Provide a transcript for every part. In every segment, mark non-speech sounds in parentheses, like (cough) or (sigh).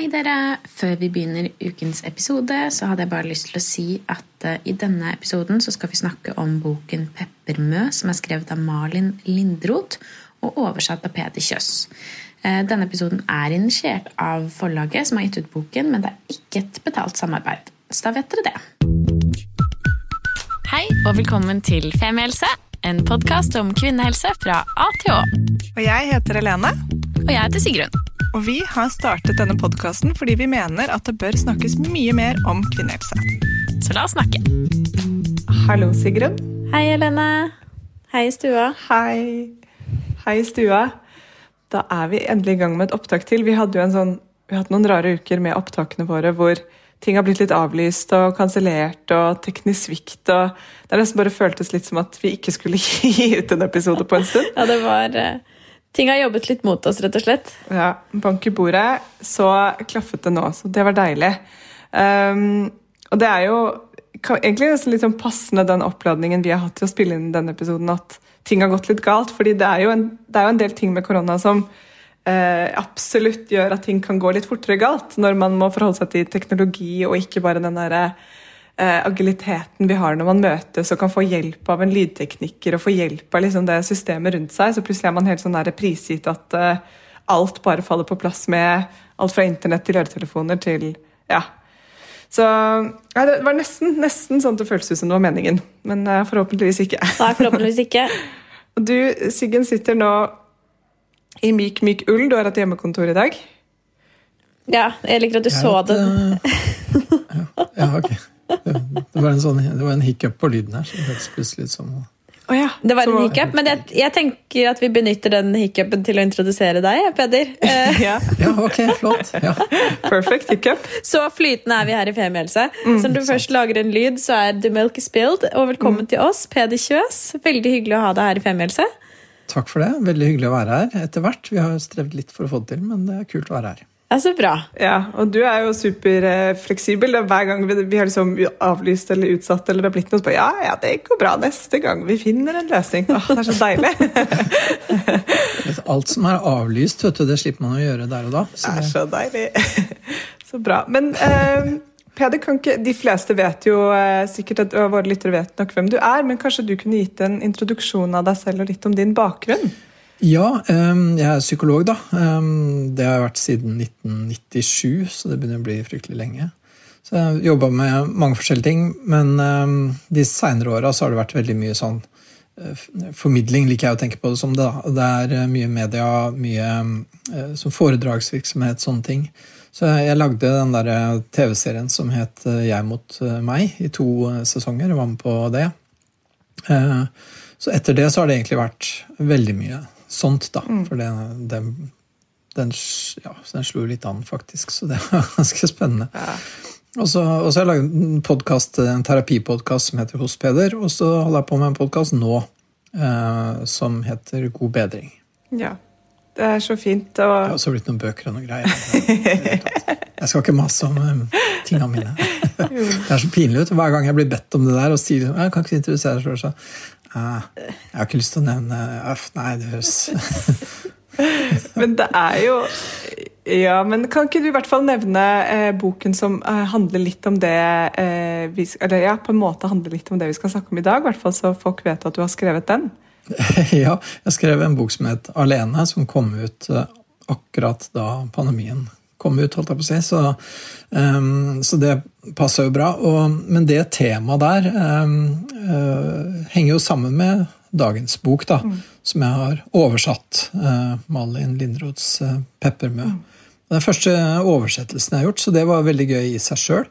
Hei, dere. Før vi begynner ukens episode, så hadde jeg bare lyst til å si at uh, i denne episoden så skal vi snakke om boken 'Peppermø', som er skrevet av Malin Lindroth og oversatt av Peder Kjøss. Uh, denne episoden er initiert av forlaget som har gitt ut boken, men det er ikke et betalt samarbeid. Så da vet dere det. Hei, og velkommen til Femihelse, en podkast om kvinnehelse fra A til Å. Og jeg heter Helene. Og jeg heter Sigrun. Og vi har startet denne podkasten fordi vi mener at det bør snakkes mye mer om kvinnehelse. Så la oss snakke. Hallo, Sigrun. Hei, Helene. Hei i stua. Hei. Hei i stua. Da er vi endelig i gang med et opptak til. Vi hadde jo en sånn, vi har hatt noen rare uker med opptakene våre hvor ting har blitt litt avlyst og kansellert og teknisk svikt. og Det er nesten bare føltes litt som at vi ikke skulle (laughs) gi ut en episode på en stund. Ja, det var... Ting har jobbet litt mot oss, rett og slett. Ja. Bank i bordet, så klaffet det nå. Så det var deilig. Um, og det er jo egentlig nesten litt sånn passende den oppladningen vi har hatt til å spille inn denne episoden, at ting har gått litt galt. fordi det er jo en, er jo en del ting med korona som eh, absolutt gjør at ting kan gå litt fortere galt, når man må forholde seg til teknologi og ikke bare den derre eh, agiliteten vi har når man møtes og kan få hjelp av en lydtekniker og få hjelp av liksom, det systemet rundt seg, så plutselig er man helt sånn der prisgitt at eh, alt bare faller på plass med alt fra internett til øretelefoner til ja. Så ja, Det var nesten, nesten sånn det føltes ut som det var meningen, men eh, forhåpentligvis ikke. Nei, forhåpentligvis ikke. (laughs) og du, Siggen, sitter nå i myk, myk ull. Du har hatt hjemmekontor i dag. Ja, jeg liker at du jeg så det. (laughs) ja, ja, ok. Det var en, sånn, det var en hiccup på lyden her. som det hørtes plutselig ut som Oh, ja. Det var en hiccup, men jeg, jeg, tenker at vi benytter den hiccupen til å introdusere deg, Peder. (laughs) ja. ja, ok, flott. Ja. Perfect hiccup. Så flytende er vi her i Femihelse. Mm, så når du først lager en lyd, så er The Milk is Spilled. Og velkommen mm. til oss, Peder Kjøs. Veldig hyggelig å ha deg her i Femihelse. Takk for det. Veldig hyggelig å være her etter hvert. Vi har strevd litt for å få det til, men det er kult å være her. Ja, Så bra. Ja, og du er jo superfleksibel. Hver gang vi, vi har liksom avlyst eller utsatt, eller det har blitt noe, så bare ja, ja, det går bra neste gang. Vi finner en løsning. Åh, det er så deilig. (laughs) Alt som er avlyst, vet du, det slipper man å gjøre der og da. Så det er så deilig. (laughs) Så bra. Men eh, Peder, ikke, de fleste vet jo eh, sikkert at våre lyttere vet nok hvem du er, men kanskje du kunne gitt en introduksjon av deg selv og litt om din bakgrunn? Ja, jeg er psykolog, da. Det har jeg vært siden 1997, så det begynner å bli fryktelig lenge. Så jeg har jobba med mange forskjellige ting, men de seinere åra har det vært veldig mye sånn eh, Formidling liker jeg å tenke på det som. Det, det er eh, mye media, mye eh, som foredragsvirksomhet, sånne ting. Så jeg lagde den der TV-serien som het Jeg mot meg, i to sesonger. og var med på det. Så etter det så har det egentlig vært veldig mye sånt, da. Mm. For det, det, den, ja, den slo litt an, faktisk. Så det var (laughs) ganske spennende. Ja. Og så har jeg laget en, podcast, en terapipodkast som heter Hos Peder. Og så holder jeg på med en podkast nå eh, som heter God bedring. Ja. Det er så fint. Og... Det har også blitt noen bøker og noen greier. Jeg skal ikke mase om um, tingene mine. (laughs) Det er så pinlig ut. Hver gang jeg blir bedt om det der og sier jeg kan ikke introdusere selv, så Ah, jeg har ikke lyst til å nevne Uff, nei, det høres (laughs) Men det er jo Ja, men kan ikke du i hvert fall nevne eh, boken som eh, handler litt om det eh, vi, Eller ja, på en måte handler litt om det vi skal snakke om i dag, i hvert fall så folk vet at du har skrevet den? (laughs) ja, jeg skrev en bok som het Alene, som kom ut eh, akkurat da pandemien kom ut, holdt jeg på å si. Så, um, så det passer jo bra. Og, men det temaet der um, uh, henger jo sammen med dagens bok, da, mm. som jeg har oversatt. Uh, Malin Lindroths uh, 'Peppermø'. Mm. Den første oversettelsen jeg har gjort, så det var veldig gøy i seg sjøl.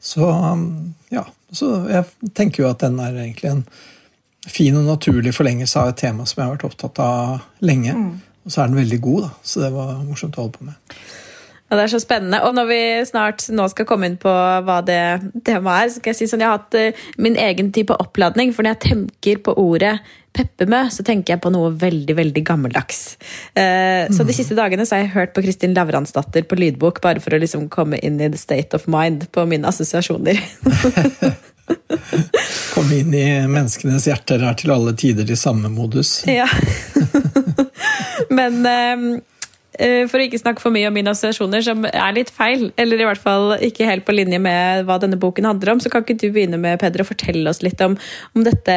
Så um, ja, så jeg tenker jo at den er egentlig en fin og naturlig forlengelse av et tema som jeg har vært opptatt av lenge. Mm. Og så er den veldig god, da. Så det var morsomt å holde på med. Ja, Det er så spennende. Og når vi snart nå skal komme inn på hva det temaet er, så skal jeg si sånn, jeg har hatt uh, min egen type oppladning. For når jeg tenker på ordet peppermø, så tenker jeg på noe veldig veldig gammeldags. Mm. Så de siste dagene så har jeg hørt på Kristin Lavransdatter på lydbok, bare for å liksom komme inn i the state of mind på mine assosiasjoner. (laughs) komme inn i menneskenes hjerter er til alle tider i samme modus. Ja. (laughs) Men eh, for å ikke snakke for mye om mine assosiasjoner, som er litt feil, eller i hvert fall ikke helt på linje med hva denne boken handler om, så kan ikke du begynne med, Peder, å fortelle oss litt om, om dette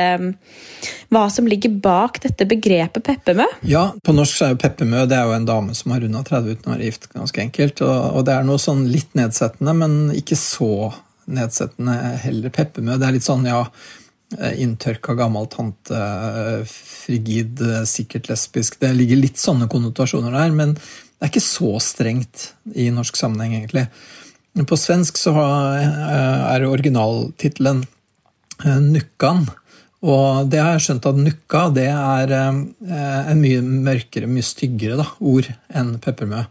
Hva som ligger bak dette begrepet peppermø? Ja, på norsk så er jo peppermø det er jo en dame som har runda 30 uten å være gift, ganske enkelt. Og, og det er noe sånn litt nedsettende, men ikke så nedsettende heller. Peppermø, det er litt sånn, ja Eh, inntørka gammel tante, eh, frigid, eh, sikkert lesbisk. Det ligger litt sånne konnotasjoner der, men det er ikke så strengt i norsk sammenheng, egentlig. På svensk så er originaltittelen Nukkan. Og det har jeg skjønt at nukka det er en mye mørkere, mye styggere da, ord enn peppermø.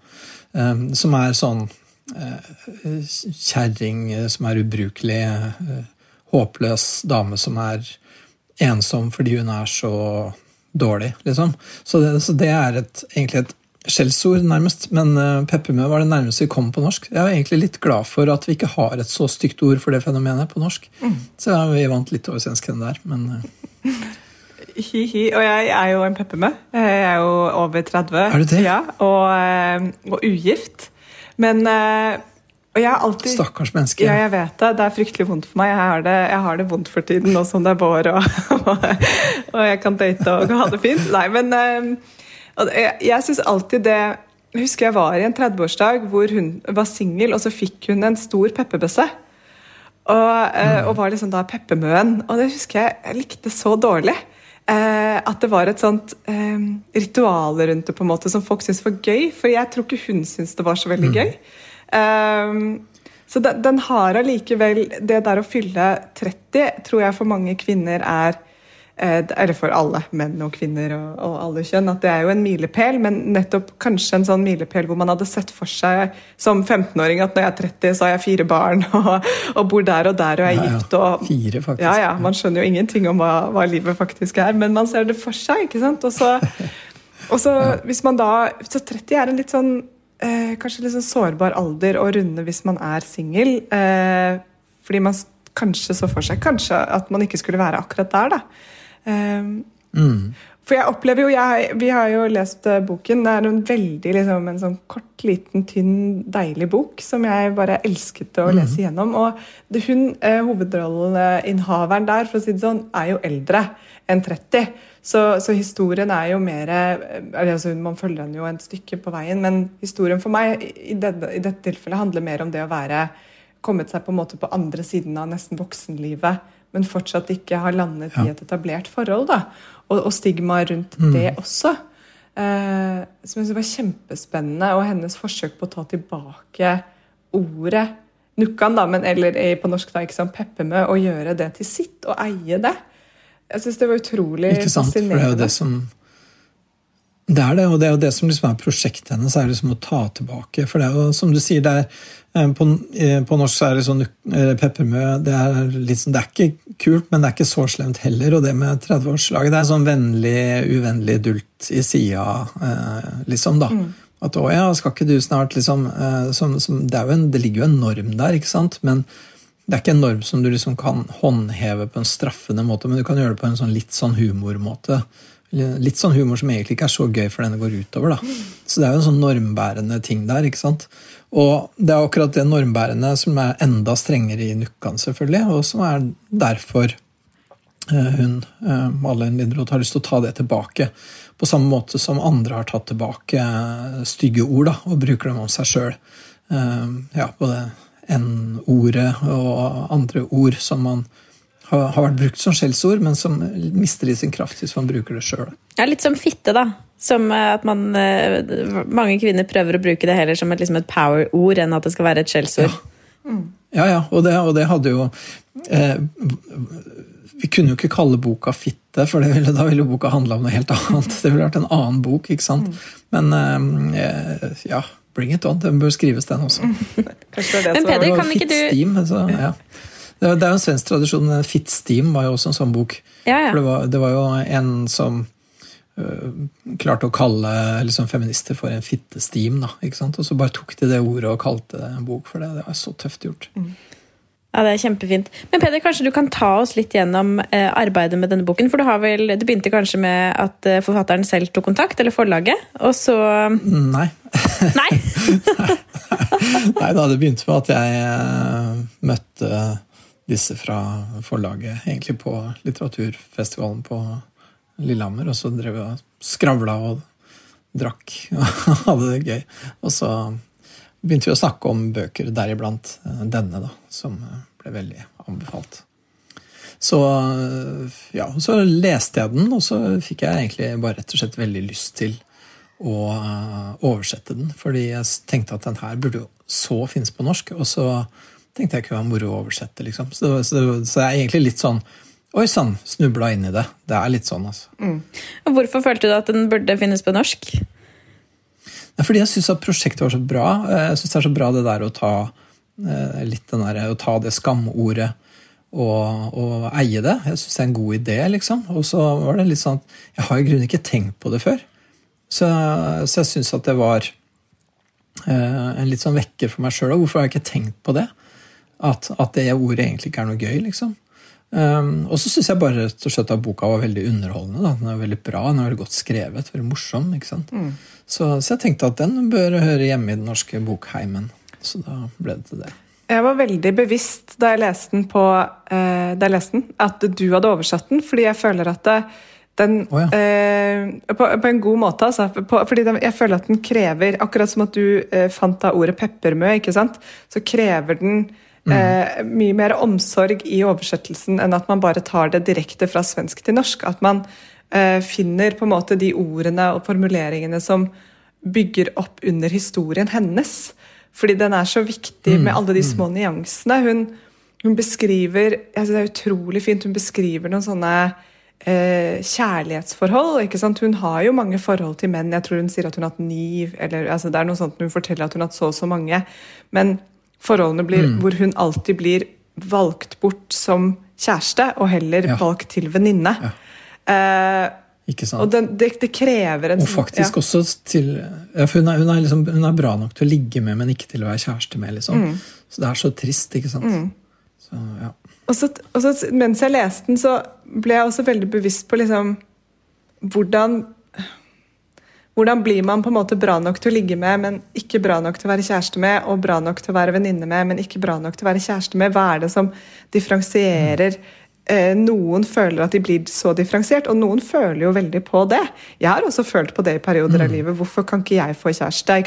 Som er sånn kjerring som er ubrukelig håpløs dame som er ensom fordi hun er så dårlig, liksom. Så det, så det er et, egentlig et skjellsord, nærmest. Men uh, peppermø var det nærmeste vi kom på norsk. Jeg er egentlig litt glad for at vi ikke har et så stygt ord for det fenomenet på norsk. Mm. Så ja, vi vant litt over svensken der, men uh. (laughs) Hi-hi. Og jeg er jo en peppermø. Jeg er jo over 30. Er du det? Ja, og, eh, og ugift. Men har alltid, Stakkars menneske. Ja, jeg vet det. Det er fryktelig vondt for meg. Jeg har det, jeg har det vondt for tiden nå som det er vår, og, (laughs) og, jeg kan date og ha det fint. Nei, men ehm, jeg, jeg syns alltid det Jeg husker jeg var i en 30-årsdag hvor hun var singel, og så fikk hun en stor pepperbøsse. Og, eh, mm. og var liksom da peppermøen. Og det husker jeg jeg likte så dårlig. Eh, at det var et sånt eh, ritual rundt det på en måte som folk syntes var gøy. For jeg tror ikke hun syntes det var så veldig mm. Um, så den, den har allikevel Det der å fylle 30 tror jeg for mange kvinner er eh, eller for alle menn og kvinner og, og, alle kjønn, at det er jo en milepæl, men nettopp kanskje en sånn milepæl hvor man hadde sett for seg som 15-åring at når jeg er 30, så har jeg fire barn (laughs) og, og bor der og der og er ja, gift. Og, fire, faktisk. Ja, ja, Man skjønner jo ingenting om hva, hva, livet faktisk er, men man ser det for seg. ikke sant? Og så, (laughs) og så hvis man da, Så 30 er en litt sånn eh, kanskje litt sånn sårbar alder å runde hvis man er singel. Eh, fordi man kanskje så for seg kanskje at man ikke skulle være akkurat der. da. Eh, mm. For jeg opplever jo, jeg, Vi har jo lest uh, boken. Det er en veldig liksom, en sånn kort, liten, tynn, deilig bok som jeg bare elsket å lese mm. gjennom. Og det, hun, uh, hovedrolleinnehaveren der, for å si det sånn, er jo eldre enn 30. Så, så, historien er jo mer eh, altså Man følger den jo et stykke på veien, men historien for meg i, dette, i dette tilfellet handler mer om det å være kommet seg på en måte på andre siden av nesten voksenlivet, men fortsatt ikke har landet ja. i et etablert forhold. da, Og, og stigma rundt mm. det også. Eh, som jeg synes var kjempespennende, og hennes forsøk på å ta tilbake ordet Nukkan, da, men eller på norsk da, ikke sant, peppermø, og gjøre det til sitt, og eie det. Jeg syns det var utrolig Ikke sant, fascinerende. For det er jo det som det er det, og det er jo det som liksom er prosjektet hennes, er liksom å ta tilbake. For det er jo som du sier, det er, eh, på, eh, på norsk så er det sånn eh, peppermø det er, liksom, det er ikke kult, men det er ikke så slemt heller. Og det med 30-årslaget, det er sånn vennlig, uvennlig dult i sida, liksom, da. Mm. At å ja, skal ikke du snart liksom som, som, det, en, det, ligger jo en norm der, ikke sant? Men det er ikke en norm som du liksom kan håndheve på en straffende måte, men du kan gjøre det på en sånn litt sånn humormåte. Litt sånn humor som egentlig ikke er så gøy for den det går utover. da. Så det er jo en sånn normbærende ting der. ikke sant? Og det er akkurat det normbærende som er enda strengere i Nukkan, selvfølgelig, og som er derfor eh, hun, eh, Malin Lindroth, har lyst til å ta det tilbake. På samme måte som andre har tatt tilbake eh, stygge ord da, og bruker dem om seg sjøl. Ja, både N-ordet og andre ord som man har, har vært brukt som skjellsord, men som mister i sin kraft hvis man bruker det sjøl. Ja, litt som fitte, da. Som eh, at man eh, Mange kvinner prøver å bruke det heller som et, liksom et power-ord enn at det skal være et skjellsord. Ja. Mm. ja, ja, og det, og det hadde jo eh, Vi kunne jo ikke kalle boka fitte, for ville, da ville boka handla om noe helt annet. Det ville vært en annen bok, ikke sant. Mm. Men eh, ja Bring it on. Den bør skrives, den også. (laughs) Men Peder, kan ikke du Steam, altså, ja. Det er jo en svensk tradisjon. Fit Steam var jo også en sånn bok. Ja, ja. For det var, det var, jo en som uh, klarte å kalle liksom, feminister for en fittesteam. Da, ikke sant? Og så bare tok de det ordet og kalte det en bok for det. Det var så tøft gjort. Mm. Ja, Det er kjempefint. Men Peder, kanskje du kan ta oss litt gjennom eh, arbeidet med denne boken? For du har vel, Det begynte kanskje med at eh, forfatteren selv tok kontakt, eller forlaget? Og så Nei. Nei? (laughs) Nei da, det begynte med at jeg eh, møtte disse fra forlaget egentlig på litteraturfestivalen på Lillehammer. Og så drev jeg og skravla og drakk og (laughs) hadde det gøy. Og så begynte vi å snakke om bøker, deriblant eh, denne, da, som eh, ble veldig anbefalt. Så, eh, ja, så leste jeg den, og så fikk jeg egentlig bare rett og slett veldig lyst til å oversette den. Fordi jeg tenkte at den her burde jo så finnes på norsk, og så tenkte jeg ikke være moro å oversette. liksom. Så, så, så jeg er egentlig litt sånn Oi sann, snubla inn i det. Det er litt sånn, altså. Mm. Hvorfor følte du at den burde finnes på norsk? Fordi jeg syns at prosjektet var så bra. Jeg syns det er så bra det der å ta eh, der, å ta det skamordet og, og eie det. Jeg syns det er en god idé, liksom. Og så var det litt sånn at Jeg har i grunnen ikke tenkt på det før. Så, så jeg syns at det var eh, en litt sånn vekker for meg sjøl. Hvorfor har jeg ikke tenkt på det? At, at, det ordet egentlig ikke er noe gøy, liksom. Um, og så syns jeg bare rett og slett at boka var veldig underholdende. Da. Den er veldig bra, den er veldig godt skrevet, veldig morsom. ikke sant? Mm. Så, så, jeg tenkte at den bør høre hjemme i den norske bokheimen. Så da ble det til det. Jeg var veldig bevisst da jeg leste den, på, eh, jeg leste den at du hadde oversatt den, fordi jeg føler at det, den oh, ja. eh, på, på, en god måte, altså. På, fordi den, jeg føler at den krever Akkurat som at du eh, fant av ordet peppermø, ikke sant? så krever den mm. Eh, mye mer omsorg i oversettelsen enn at man bare tar det direkte fra svensk til norsk. At man finner på en måte de ordene og formuleringene som bygger opp under historien hennes. Fordi den er så viktig med mm, alle de mm. små nyansene. Hun, hun beskriver jeg synes Det er utrolig fint. Hun beskriver noen sånne eh, kjærlighetsforhold. ikke sant? Hun har jo mange forhold til menn. Jeg tror hun sier at hun har hatt ni eller, altså Det er noe sånt hun forteller at hun har hatt så og så mange. Men forholdene blir, mm. hvor hun alltid blir valgt bort som kjæreste, og heller ja. valgt til venninne. Ja. Eh, ikke sant? Og det, det, det, krever en Og faktisk ja. også til ja, hun er, hun, er liksom, hun er, bra nok til å ligge med, men ikke til å være kjæreste med. liksom. Mm. Så det er så trist, ikke sant. Mm. Så, ja. og, så, og så, mens jeg leste den, så ble jeg også veldig bevisst på liksom hvordan hvordan blir man på en måte bra nok til å ligge med, men ikke bra nok til å være kjæreste med, og bra nok til å være venninne med, men ikke bra nok til å være kjæreste med? Hva er det som differensierer mm noen føler at de blir så differensiert, og noen føler jo veldig på det. Jeg har også følt på det i perioder mm. av livet. Hvorfor kan ikke jeg få kjæreste?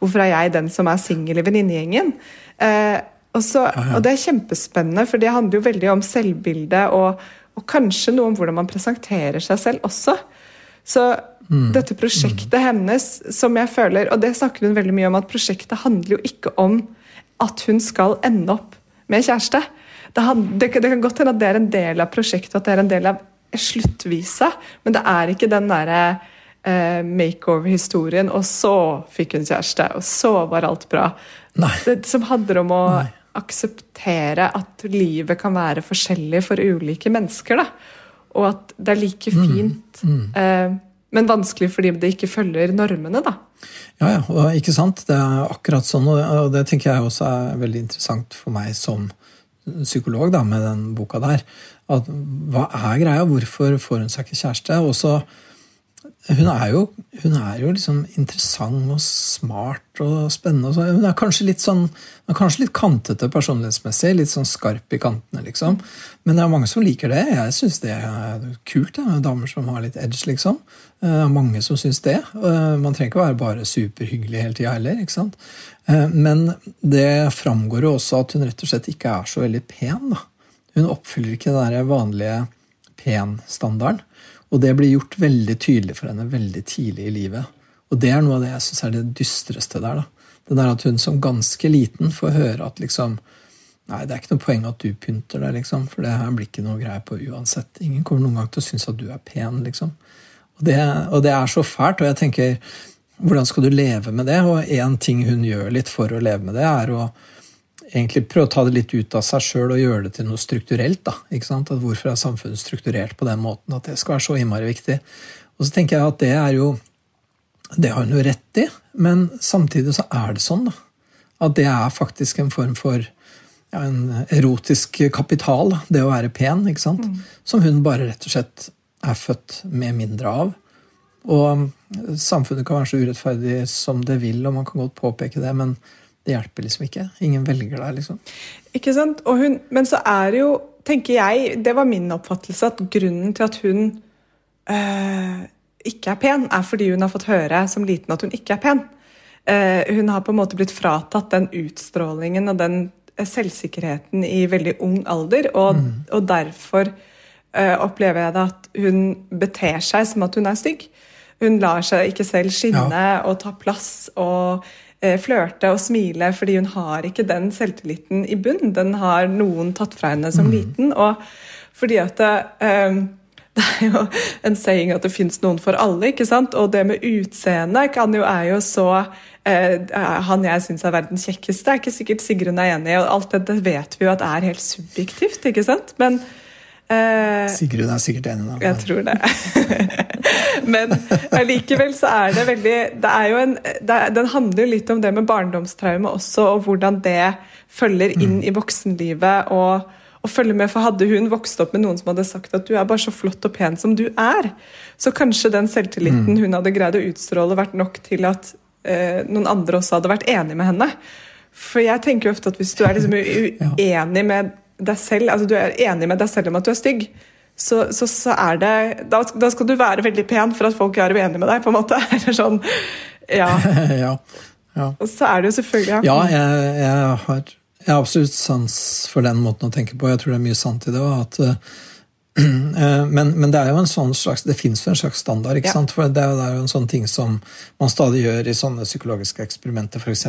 Hvorfor er jeg den som er singel i venninnegjengen? Eh, og, og, det er kjempespennende, for det handler jo veldig om selvbildet og, og, kanskje noe om hvordan man presenterer seg selv også. Så mm. dette prosjektet mm. hennes, som jeg føler Og det snakker hun veldig mye om, at prosjektet handler jo ikke om at hun skal ende opp med kjæreste det, had, det, det, kan godt hende at det er en del av prosjektet, at det er en del av sluttvisa, men det er ikke den derre eh, makeover-historien, og så fikk hun kjæreste, og så var alt bra. Det som handler om å Nei. akseptere at livet kan være forskjellig for ulike mennesker. Da. Og at det er like mm, fint, mm. Mm. Eh, men vanskelig fordi det ikke følger normene. da. Ja, ja, ikke sant. Det er akkurat sånn, og det tenker jeg også er veldig interessant for meg som psykolog da, med den boka der. At, hva er greia? Hvorfor får hun seg ikke kjæreste? Og så hun er jo, hun er jo liksom interessant og smart og spennende. Hun er kanskje litt sånn, kanskje litt kantete personlighetsmessig. Litt sånn skarp i kantene, liksom. Men det er mange som liker det. Jeg syns det er kult. Det er Damer som har litt edge, liksom. Det er mange som syns det. Man trenger ikke være bare superhyggelig hele tida heller. ikke sant? Eh, men det framgår jo også at hun rett og slett ikke er så veldig pen. Da. Hun oppfyller ikke den der vanlige pen-standarden. Og det blir gjort veldig tydelig for henne veldig tidlig i livet. Og det er noe av det jeg syns er det dystreste der. da. Det der at hun som ganske liten får høre at liksom Nei, det er ikke noe poeng at du pynter deg, liksom, for det her blir ikke noe greie på uansett. Ingen kommer noen gang til å synes at du er pen, liksom. Og det, og det er så fælt. Og jeg tenker, hvordan skal du leve med det? Og én ting hun gjør litt for å leve med det, er å egentlig prøve å ta det litt ut av seg sjøl og gjøre det til noe strukturelt. da, ikke sant? At Hvorfor er samfunnet strukturert på den måten at det skal være så innmari viktig? Og så tenker jeg at det er jo Det har hun jo rett i, men samtidig så er det sånn, da. At det er faktisk en form for ja, en erotisk kapital, det å være pen, ikke sant? Mm. som hun bare rett og slett er født med mindre av. Og samfunnet kan være så urettferdig som det vil, og man kan godt påpeke det, men det hjelper liksom ikke. Ingen velger deg, liksom. Ikke sant? Hun, men så er det jo, tenker jeg, det var min oppfattelse, at grunnen til at hun øh, ikke er pen, er fordi hun har fått høre som liten at hun ikke er pen. Uh, hun har på en måte blitt fratatt den utstrålingen og den eh, selvsikkerheten i veldig ung alder, og, mm. og derfor uh, opplever jeg det at hun beter seg som at hun er stygg. Hun lar seg ikke selv skinne ja. og ta plass og flørte og smile, fordi hun har ikke den selvtilliten i bunn. Den har noen tatt fra henne som mm. liten. Og fordi at det, um, (laughs) det er jo en saying at det fins noen for alle, ikke sant? Og det med utseende kan jo, er jo så eh, Han jeg syns er verdens kjekkeste, er ikke sikkert Sigrun er enig i, og alt dette vet vi jo at er helt subjektivt, ikke sant? Men Eh, Sigrun er sikkert enig nå. Jeg tror det. (laughs) Men likevel så er det veldig det er jo en, det, Den handler jo litt om det med barndomstraume også, og hvordan det følger inn mm. i voksenlivet. og, og følger med, for Hadde hun vokst opp med noen som hadde sagt at du er bare så flott og pen som du er, så kanskje den selvtilliten mm. hun hadde greid å utstråle, vært nok til at eh, noen andre også hadde vært enig med henne. For jeg tenker jo ofte at hvis du er liksom (laughs) uenig med deg selv, altså du er enig med deg selv om at du er stygg, så, så, så er det da, da, skal du være veldig pen for at folk er uenige med deg, på en måte. (laughs) Eller sånn, ja. (laughs) ja, ja. Og så er det jo selvfølgelig Ja, jeg, jeg, har, jeg, har, absolutt sans for den måten å tenke på. Jeg tror det er mye sant i det. At, uh, (clears throat) men, men, det er jo en sånn slags, det fins jo en slags standard. ikke ja. sant? For det er, det er, jo en sånn ting som man stadig gjør i sånne psykologiske eksperimenter, f.eks.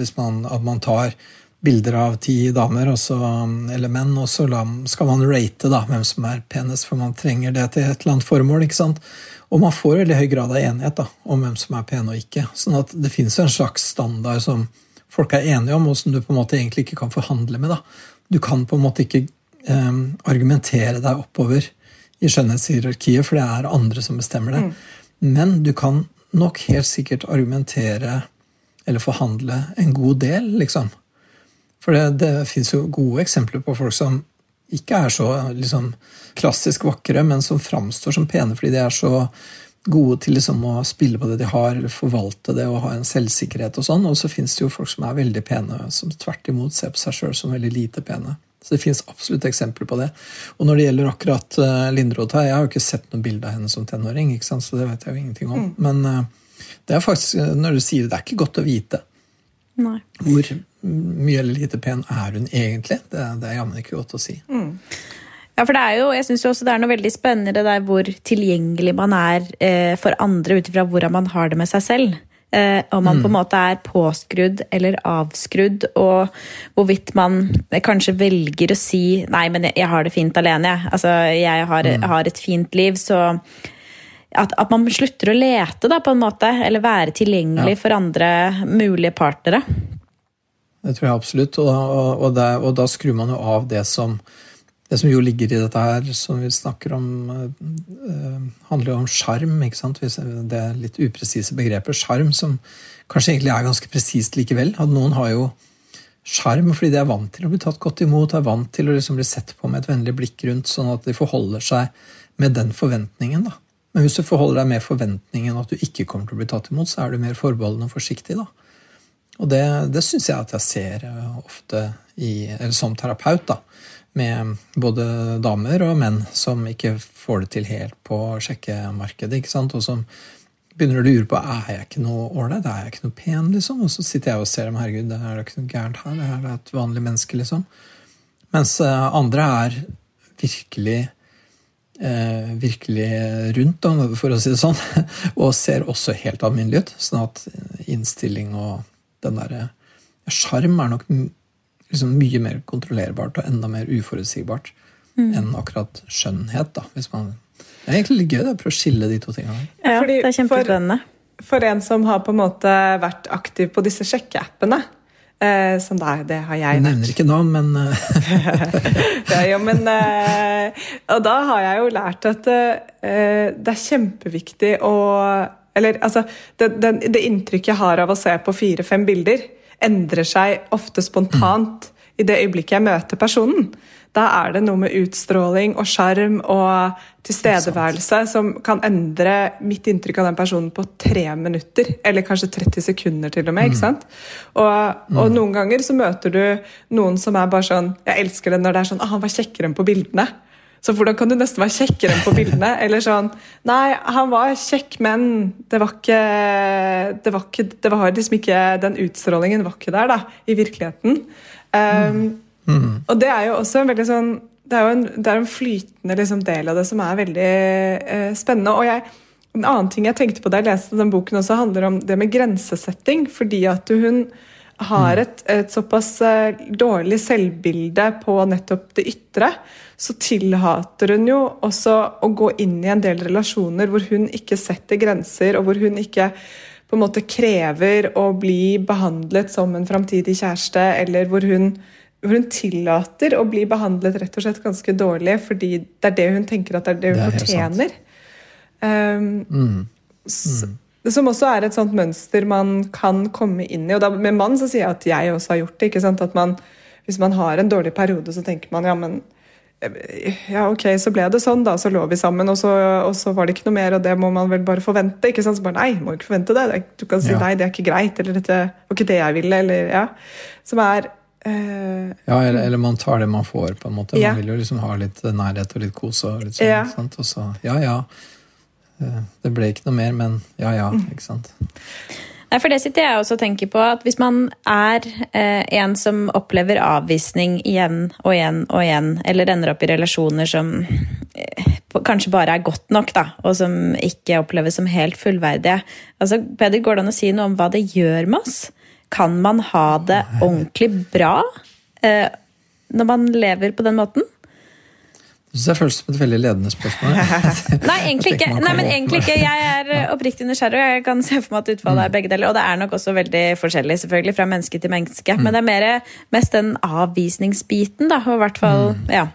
Hvis man, at man tar bilder av ti damer også, eller menn, og så skal man rate da, hvem som er penest, for man trenger det til et eller annet formål. ikke sant? Og man får veldig høy grad av enighet da, om hvem som er pene og ikke. sånn at det fins en slags standard som folk er enige om, og som du på en måte egentlig ikke kan forhandle med. da. Du kan på en måte ikke eh, argumentere deg oppover i skjønnhetshierarkiet, for det er andre som bestemmer det. Mm. Men du kan nok helt sikkert argumentere eller forhandle en god del, liksom. For det, det fins jo gode eksempler på folk som ikke er så liksom, klassisk vakre, men som framstår som pene fordi de er så gode til liksom, å spille på det de har, eller forvalte det og ha en selvsikkerhet og sånn. Og så fins det jo folk som er veldig pene, som tvert imot ser på seg sjøl som veldig lite pene. Så det fins absolutt eksempler på det. Og når det gjelder akkurat uh, Lindroth her, jeg har jo ikke sett noe bilde av henne som tenåring, ikke sant? så det vet jeg jo ingenting om. Mm. Men uh, det er faktisk, når du sier det, det er ikke godt å vite. Nei. Hvor mye eller lite pen er hun egentlig? Det, det er jammen ikke godt å si. Mm. Ja, for det er jo, jeg synes jo også det er noe veldig spennende det der hvor tilgjengelig man er eh, for andre ut ifra hvordan man har det med seg selv. Eh, om man mm. på en måte er påskrudd eller avskrudd, og hvorvidt man kanskje velger å si 'nei, men jeg, jeg har det fint alene', jeg. Altså, jeg har, mm. har et fint liv, så at, at, man slutter å lete, da, på en måte. Eller være tilgjengelig ja. for andre mulige partnere. Det tror jeg absolutt. Og, og, og, der, og, da skrur man jo av det som det som jo ligger i dette her, som vi snakker om, eh, handler jo om sjarm. Det litt upresise begrepet Sjarm som kanskje egentlig er ganske presist likevel. At noen har jo sjarm fordi de er vant til å bli tatt godt imot, er vant til å liksom bli sett på med et vennlig blikk rundt, sånn at de forholder seg med den forventningen. da. Men hvis du forholder deg med forventningen at du ikke kommer til å bli tatt imot, så er du mer forbeholden og forsiktig. da. Og det, det syns jeg at jeg ser eh, ofte i, eller som terapeut, da, med både damer og menn som ikke får det til helt på sjekkemarkedet, ikke sant? og som begynner å lure på er jeg ikke noe ålreit, er jeg ikke noe pen, liksom? Og så sitter jeg og ser dem, herregud, det er ikke noe gærent her, det er et vanlig menneske, liksom. Mens eh, andre er virkelig eh, virkelig rundt, for å si det sånn, (laughs) og ser også helt alminnelig ut. Sånn at innstilling og den derre Sjarm er nok liksom mye mer kontrollerbart og enda mer uforutsigbart mm. enn akkurat skjønnhet. da, hvis man det er egentlig litt gøy å prøve å skille de to tingene. Ja, Fordi det er kjempespennende. For, for, en som har på en måte vært aktiv på disse sjekkeappene, Eh, som da, det har jeg vært. Nevner ikke navn, men eh. (laughs) ja, jo, men eh, Og da har jeg jo lært at eh, det er kjempeviktig å Eller altså det, det, det, inntrykket jeg har av å se på fire-fem bilder, endrer seg ofte spontant mm. i det øyeblikket jeg møter personen. Da er det noe med utstråling og sjarm og tilstedeværelse som kan endre mitt inntrykk av den personen på tre minutter. Eller kanskje 30 sekunder, til og med. ikke mm. sant? Og, og mm. noen ganger så møter du noen som er bare sånn Jeg elsker det når det er sånn ah, 'Han var kjekkere enn på bildene'. Så hvordan kan du nesten være kjekkere enn på bildene? (laughs) Eller sånn Nei, han var kjekk, men det var ikke Det var, ikke, det var liksom ikke Den utstrålingen var ikke der, da, i virkeligheten. Um, mm. Og det er jo også en veldig sånn det er jo en, er en flytende liksom, del av det som er veldig eh, spennende. og jeg en annen ting jeg tenkte på da jeg leste den boken, også handler om det med grensesetting. Fordi at hun har et, et såpass eh, dårlig selvbilde på nettopp det ytre, så tillater hun jo også å gå inn i en del relasjoner hvor hun ikke setter grenser, og hvor hun ikke på en måte krever å bli behandlet som en framtidig kjæreste, eller hvor hun, hvor hun, tillater å bli behandlet rett og slett ganske dårlig fordi det er det hun tenker at det er det hun det fortjener. Um, mm. Mm. Som også er et sånt mønster man kan komme inn i. Og da, med mann så sier jeg at jeg også har gjort det. ikke sant? At man, Hvis man har en dårlig periode, så tenker man ja, men ja, ok, så ble det sånn, da. Så lå vi sammen, og så, og så, var det ikke noe mer, og det må man vel bare forvente. ikke sant? Så bare nei, må ikke forvente det. Du kan si ja. nei, det er ikke greit, eller dette var ikke det jeg ville, eller ja. Som er eh, Ja, eller, eller, man tar det man får, på en måte. Man vil jo liksom ha litt nærhet og litt kos og litt sånn. Ja. Sant? Og så ja, ja. Det ble ikke noe mer, men ja, ja. Mm. ikke sant. Nei, for Det sitter jeg også og tenker på. at Hvis man er eh, en som opplever avvisning igjen og igjen og igjen, eller ender opp i relasjoner som eh, kanskje bare er godt nok, da, og som ikke oppleves som helt fullverdige altså, Peder, Går det an å si noe om hva det gjør med oss? Kan man ha det ordentlig bra eh, når man lever på den måten? Jeg det føles som et veldig ledende spørsmål. (laughs) Nei, egentlig ikke. Nei, men egentlig ikke. Jeg er eh, oppriktig nysgjerrig, og jeg kan se for meg at utfallet er mm. begge deler. Og det er nok også veldig forskjellig, selvfølgelig, fra menneske til menneske. Mm. Men det er mer, mest den avvisningsbiten, da. Og i hvert fall, mm. ja.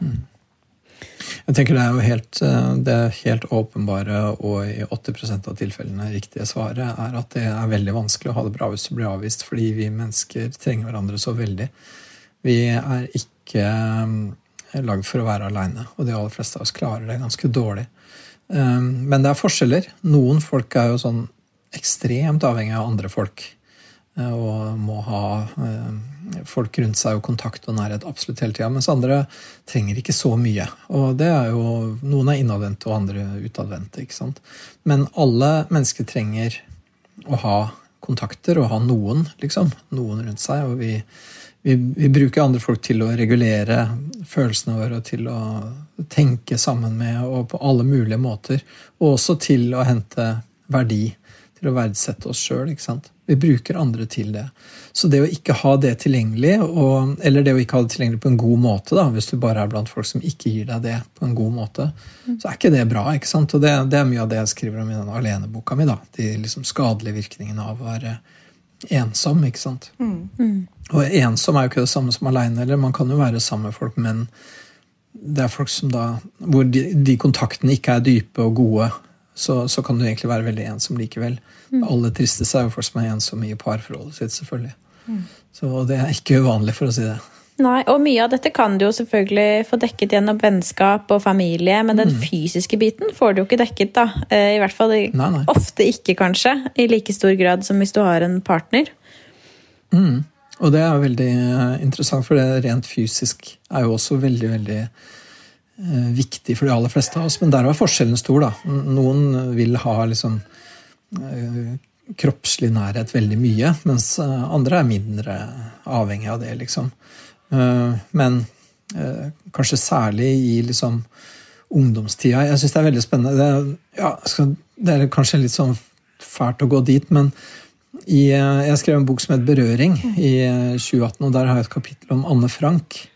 Jeg tenker Det er jo helt, eh, det helt åpenbare og i 80% av tilfellene riktige svaret er at det er veldig vanskelig å ha det bra hvis du blir avvist, fordi vi mennesker trenger hverandre så veldig. Vi er ikke lagd for å være aleine, og de aller fleste av oss klarer det ganske dårlig. Um, men det er forskjeller. Noen folk er jo sånn ekstremt avhengig av andre folk. Uh, og må ha um, folk rundt seg og kontakt og nærhet absolutt hele tida. Mens andre trenger ikke så mye. Og det er jo, Noen er innadvendte og andre utadvendte. ikke sant? Men alle mennesker trenger å ha kontakter og ha noen, liksom. Noen rundt seg. og vi vi, vi, bruker andre folk til å regulere følelsene våre, til å tenke sammen med og på alle mulige måter. Og også til å hente verdi, til å verdsette oss sjøl. Vi bruker andre til det. Så det å ikke ha det tilgjengelig, og, eller det å ikke ha det tilgjengelig på en god måte, da, hvis du bare er blant folk som ikke gir deg det på en god måte, så er ikke det bra. ikke sant? Og det, det er mye av det jeg skriver om i den aleneboka mi. da, De liksom skadelige virkningene av å være ensom. ikke sant? Mm. Mm. Og ensom er jo ikke det samme som aleine. Man kan jo være sammen med folk, men det er folk som da, hvor de, de kontaktene ikke er dype og gode, så, så, kan du egentlig være veldig ensom likevel. Mm. Alle tristeste er jo folk som er ensomme i parforholdet sitt, selvfølgelig. Mm. Så det er ikke uvanlig, for å si det. Nei, og mye av dette kan du jo selvfølgelig få dekket gjennom vennskap og familie, men den mm. fysiske biten får du jo ikke dekket, da. Eh, I hvert fall nei, nei. ofte ikke, kanskje, i like stor grad som hvis du har en partner. Mm. Og det er veldig eh, interessant, for det rent fysisk er jo også veldig, veldig eh, viktig for de aller fleste av oss. Men der var forskjellen stor, da. Noen vil ha liksom kroppslig nærhet veldig mye, mens andre er mindre avhengig av det, liksom. Eh, men eh, kanskje særlig i liksom ungdomstida. Jeg syns det er veldig spennende. Det, ja, det, er kanskje litt sånn fælt å gå dit, men i, eh, jeg skrev en bok som het 'Berøring' i 2018, og der har jeg et kapittel om Anne Frank.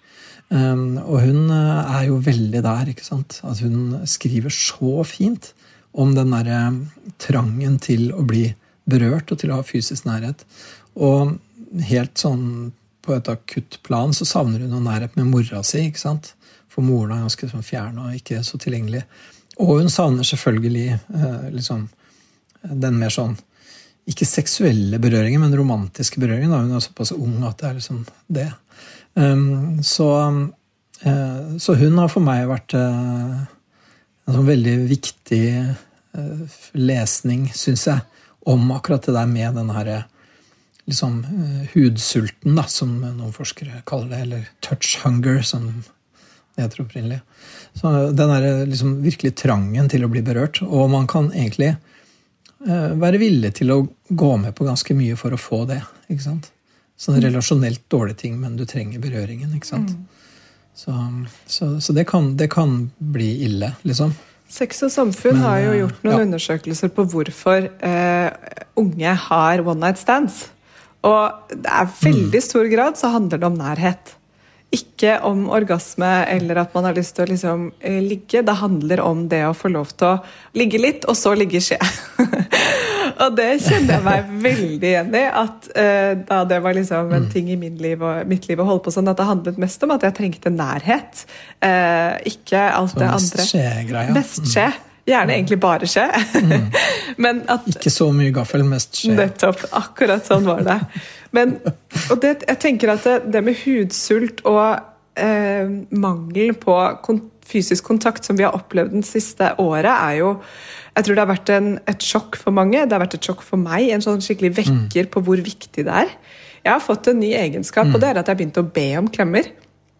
Og hun er jo veldig der, ikke sant. At hun skriver så fint om den derre trangen til å bli berørt og til å ha fysisk nærhet. Og helt sånn på et akutt plan så savner hun nærhet med mora si. ikke sant? For moren er ganske sånn fjern og ikke så tilgjengelig. Og hun savner selvfølgelig eh, liksom, den mer sånn ikke seksuelle berøringen, men romantiske berøringen. Da. Hun er såpass ung at det er liksom det. Um, så, uh, så, hun har for meg vært uh, en sånn veldig viktig uh, lesning, syns jeg, om akkurat det der med den herre liksom, hudsulten, da, som noen forskere kaller det, eller touch hunger, som det heter opprinnelig. Så den er liksom virkelig trangen til å bli berørt. Og man kan egentlig Eh, være villig til å gå med på ganske mye for å få det. ikke sant? Sånn mm. relasjonelt dårlige ting, men du trenger berøringen. ikke sant? Mm. Så, så, så det, kan, det, kan, bli ille, liksom. Sex og samfunn men, har jo gjort noen ja. undersøkelser på hvorfor eh, unge har one night stands. Og det er veldig mm. stor grad så handler det om nærhet ikke om orgasme eller at man har lyst til å liksom, eh, ligge. Det handler om det å få lov til å ligge litt, og så ligge skje. (laughs) og det kjenner jeg meg veldig igjen i. At uh, da det var liksom en mm. ting i liv og, mitt liv å holde på sånn, at det handlet mest om at jeg trengte nærhet. Uh, ikke alt det andre. Mest skje-greia. Mest skje. Gjerne egentlig bare skje. Mm. (laughs) at, Ikke så mye gaffel, mest skje. Nettopp. Akkurat sånn var det. Men, og det, jeg tenker at det, det med hudsult og eh, mangel på kon fysisk kontakt som vi har opplevd den siste året, er jo Jeg tror det har vært en, et sjokk for mange. Det har vært et sjokk for meg. En sånn skikkelig vekker mm. på hvor viktig det er. Jeg har fått en ny egenskap, mm. og det er at jeg har begynt å be om klemmer.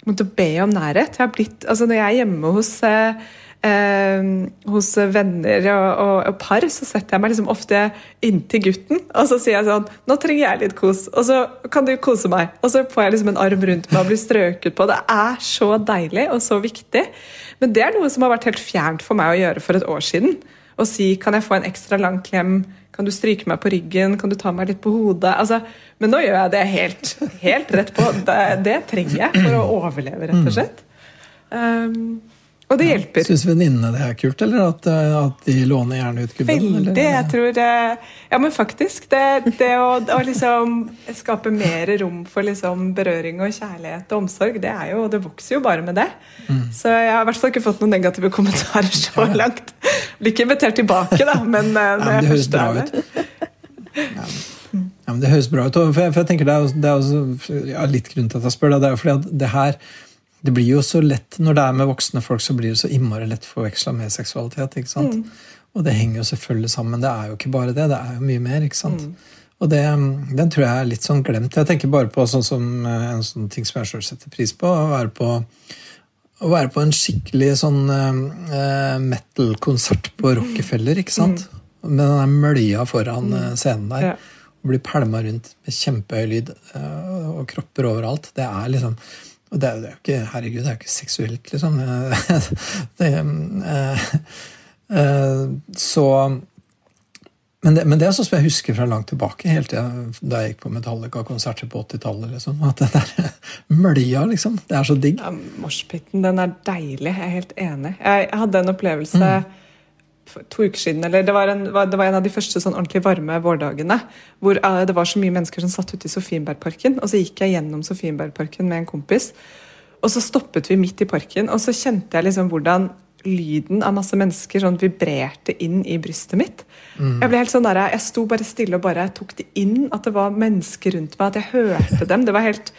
Å be om nærhet. Jeg har blitt, altså Når jeg er hjemme hos eh, eh, hos venner og, og, og, par, så setter jeg meg liksom ofte inntil gutten. Og så sier jeg sånn 'Nå trenger jeg litt kos.' Og så kan du kose meg. Og så får jeg liksom en arm rundt meg og blir strøket på. Det er så deilig og så viktig. Men det er noe som har vært helt fjernt for meg å gjøre for et år siden. Å si 'Kan jeg få en ekstra lang klem?' Kan du stryke meg på ryggen? Kan du ta meg litt på hodet? Altså, men nå gjør jeg det helt, helt rett på. Det, det, trenger jeg for å overleve, rett og slett. Um, og det hjelper. Syns venninnene det er kult, eller at, eh, at, de låner gjerne ut gubben? Veldig. Eller? Jeg tror det. Ja, men faktisk. Det, det å, å, liksom skape mer rom for liksom berøring og kjærlighet og omsorg, det er jo Det vokser jo bare med det. Mm. Så jeg har i hvert fall ikke fått noen negative kommentarer så langt. Blir ikke invitert tilbake, da, men, ja, eh, men det høres bra ut. Ja. ja, men det høres bra ut. For jeg, for jeg tenker det er, det er også, ja, litt grunn til at jeg spør. Det er fordi at det her det blir jo så lett, Når det er med voksne folk, så blir det så innmari lett forveksla med seksualitet. ikke sant? Mm. Og det henger jo selvfølgelig sammen. Det er jo ikke bare det, det er jo mye mer. ikke sant? Mm. Og det, den tror jeg er litt sånn glemt. Jeg tenker bare på sånn som eh, en sånn ting som jeg sjøl setter pris på. Å være på, å være på en skikkelig sånn uh, metal-konsert på Rockefeller, ikke sant? Mm. Med den der mølja foran uh, scenen der. Ja. Og bli pælma rundt med kjempehøy lyd og kropper overalt. Det er liksom og det er, jo ikke Herregud, det er jo ikke seksuelt, liksom. (laughs) det, eh, eh, så men det, men det, er sånn som jeg husker fra langt tilbake, helt da jeg gikk på Metallica-konserter på 80-tallet. Liksom, at det der (laughs) mølja, liksom. Det er så digg. Ja, Moshpiten, den er deilig. Jeg er helt enig. Jeg hadde en opplevelse mm to uker siden, eller det var, en, det var en av de første sånn ordentlig varme vårdagene. Hvor uh, det var så mye mennesker som satt ute i Sofienbergparken. Og så gikk jeg gjennom Sofienbergparken med en kompis. Og så stoppet vi midt i parken, og så kjente jeg liksom hvordan lyden av masse mennesker sånn vibrerte inn i brystet mitt. Mm. Jeg ble helt sånn der, jeg sto bare stille og bare tok det inn, at det var mennesker rundt meg, at jeg hørte dem. Det var helt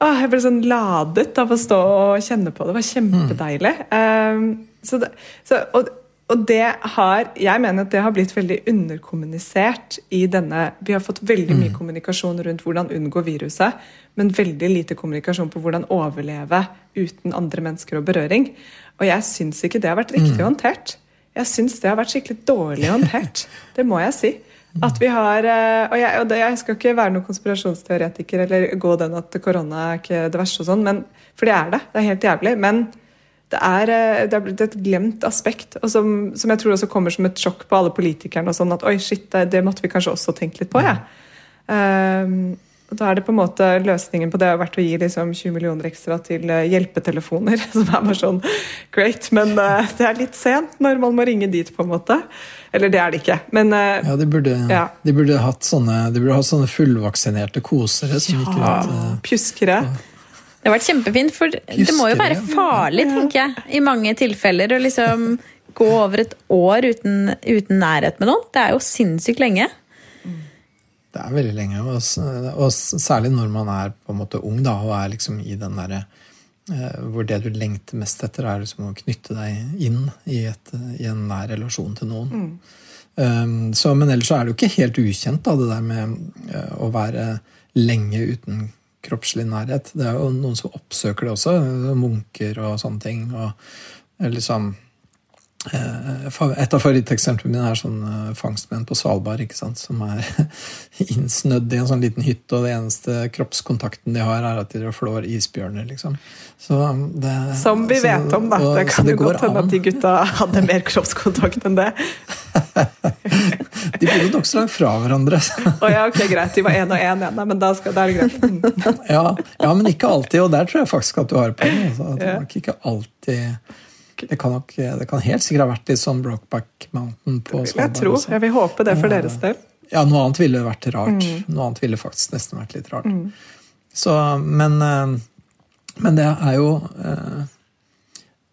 å, Jeg ble sånn ladet av å stå og kjenne på det. Det var kjempedeilig. Mm. Um, så det, så, og, og det har, jeg mener at det har blitt veldig underkommunisert i denne Vi har fått veldig mye mm. kommunikasjon rundt hvordan unngå viruset, men veldig lite kommunikasjon på hvordan overleve uten andre mennesker og berøring. Og jeg syns ikke det har vært riktig mm. håndtert. Jeg syns det har vært skikkelig dårlig håndtert. (laughs) Det må jeg si. At vi har, eh, og jeg, og jeg skal ikke være noen konspirasjonsteoretiker eller gå den at korona er ikke det verste, og sånn, for det er det. Det er helt jævlig. men det er, eh, det er blitt et glemt aspekt, og som, som, jeg tror også kommer som et sjokk på alle politikerne. og sånn at oi shit, det, det måtte vi kanskje også tenke litt på. Ja. Um, da er det på en måte Løsningen på det har vært å gi liksom 20 millioner ekstra til eh, hjelpetelefoner. (laughs) Som er bare sånn great, men uh, det er litt sent når man må ringe dit, på en måte. Eller det er det ikke, men uh, Ja, de burde, ja. de burde hatt sånne, de burde hatt sånne fullvaksinerte kosere som ja, gikk rundt uh, Pjuskere. Det har vært kjempefint, for det må jo være farlig, tenker jeg, i mange tilfeller å liksom gå over et år uten, uten, nærhet med noen. Det er jo sinnssykt lenge. Det er veldig lenge. Og, og, særlig når man er på en måte ung da, og er liksom i den derre eh, hvor det du lengter mest etter, er liksom å knytte deg inn i, et, i en nær relasjon til noen. Mm. Um, så, men ellers så er det jo ikke helt ukjent, da, det der med uh, å være lenge uten kroppslig nærhet. Det er jo noen som oppsøker det også. Munker og sånne ting. og liksom et av favoritteksemplene mine er sånn eh, fangstmenn på Svalbard ikke sant? som er (laughs) innsnødd i en sånn liten hytte, og det eneste kroppskontakten de har, er at de flår isbjørner. liksom. Det, som vi så, vet om, da. Og, det kan jo godt hende at de gutta hadde mer kroppskontakt enn det. (laughs) de bodde nokså langt fra hverandre. oh, ja, ok, Greit, de var én og én, men da, skal, da er det greit. (laughs) ja, ja, men ikke alltid, og der tror jeg faktisk at du har poeng. Altså, det var ikke alltid det kan, nok, det kan helt sikkert ha vært litt sånn Brokeback Mountain på Svalbard. Jeg tror, jeg vil håpe det for deres del. Ja, noe annet ville vært rart. Mm. Noe annet ville faktisk nesten vært litt rart. Mm. Så, men, eh, men, det er jo eh,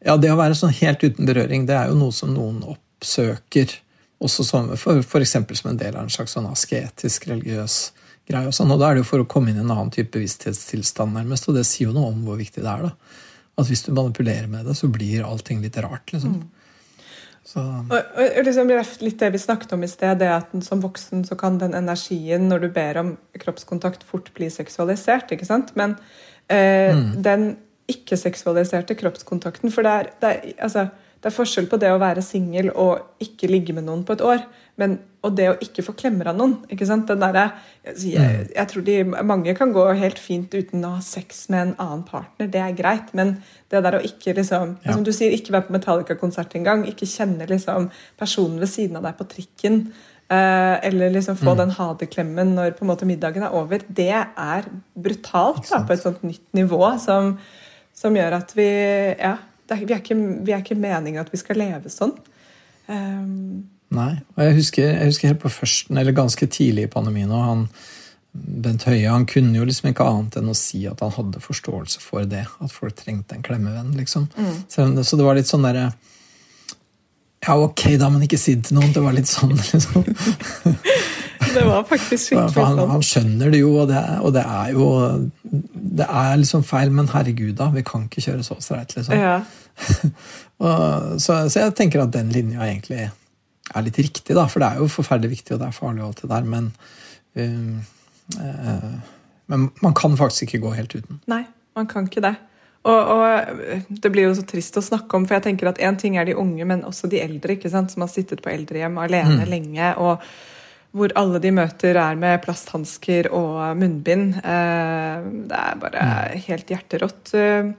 Ja, det å være sånn helt uten berøring, det er jo noe som noen oppsøker. Også som, for, for eksempel som en del av en slags sånn asketisk, religiøs greie. Og, sånn, og da er det jo for å komme inn i en annen type bevissthetstilstand, nærmest. Og det sier jo noe om hvor viktig det er. da at hvis du manipulerer med det, så blir allting litt rart. liksom. Mm. Og, og, liksom, litt det vi snakket om i sted, det at som voksen så kan den energien når du ber om kroppskontakt, fort bli seksualisert. ikke sant? Men eh, mm. den ikke-seksualiserte kroppskontakten For det er, det er altså, det er forskjell på det å være singel og ikke ligge med noen på et år, men, og det å ikke få klemmer av noen. ikke sant? Der, jeg, jeg, jeg, tror de, Mange kan gå helt fint uten å ha sex med en annen partner, det er greit. Men det der å ikke liksom, ja. som du sier, ikke være på Metallica-konsert engang, ikke kjenne liksom personen ved siden av deg på trikken, eh, eller liksom få mm. den hadeklemmen når på en måte middagen er over, det er brutalt da, på et sånt nytt nivå som, som gjør at vi ja, er, vi, er ikke, vi, er ikke, meningen at vi skal leve sånn. Um, Nei. og jeg husker, jeg husker, helt på førsten, eller ganske tidlig i pandemien og han, Bent Høie han kunne jo liksom ikke annet enn å si at han hadde forståelse for det. At folk trengte en klemmevenn. liksom. Mm. Så, så, det var litt sånn derre Ja, ok, da, men ikke si det til noen. Det var litt sånn, (laughs) liksom. (laughs) det var faktisk skikkelig For Han, han, skjønner det jo, og det, og det, er jo Det er liksom feil, men herregud, da. Vi kan ikke kjøre så streit, liksom. Ja. (laughs) og, så, så, jeg tenker at den linja egentlig er litt riktig, da. For det er jo forferdelig viktig, og det er farlig og alt det der, men um, uh, Men man kan faktisk ikke gå helt uten. Nei, man kan ikke det. Og, og, Det blir jo så trist å snakke om, for jeg tenker at én ting er de unge, men også de eldre ikke sant, som har sittet på eldrehjem alene mm. lenge. og hvor alle de møter er med plasthansker og munnbind. Eh, det er bare mm. helt hjerterått. Eh,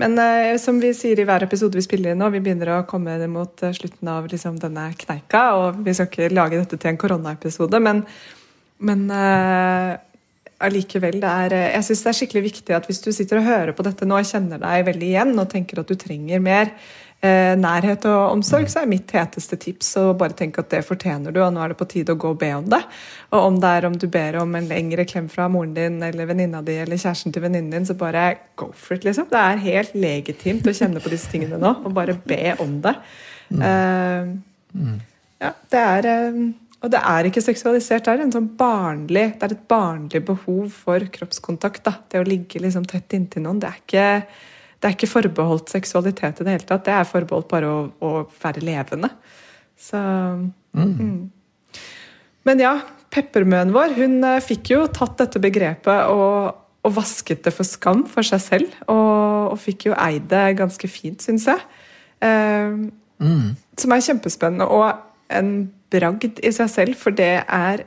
men eh, som vi sier i hver episode vi spiller inn nå, vi begynner å komme mot slutten av liksom, denne kneika. Og vi skal ikke lage dette til en koronaepisode, men, men allikevel, det er, jeg synes det er skikkelig viktig at hvis du sitter og hører på dette nå og kjenner deg veldig igjen og tenker at du trenger mer, nærhet og omsorg, så er mitt heteste tips å bare tenke at det fortjener du, og nå er det på tide å gå og be om det. Og om det er om du ber om en lengre klem fra moren din eller venninna di eller kjæresten til venninnen din, så bare go for it, liksom. Det er helt legitimt å kjenne på disse tingene nå, og bare be om det. Mm. Uh, ja, det er uh, og det er ikke seksualisert. Det er, en sånn barnlig, det er et barnlig behov for kroppskontakt. Da. Det å ligge liksom tett inntil noen. Det er ikke det er ikke forbeholdt seksualitet i det hele tatt. Det er forbeholdt bare å, å være levende. Så mm. Mm. Men ja, peppermøen vår hun eh, fikk jo tatt dette begrepet og, og vasket det for skam for seg selv. Og, og fikk jo eid det ganske fint, syns jeg. Eh, mm. Som er kjempespennende og en bragd i seg selv, for det er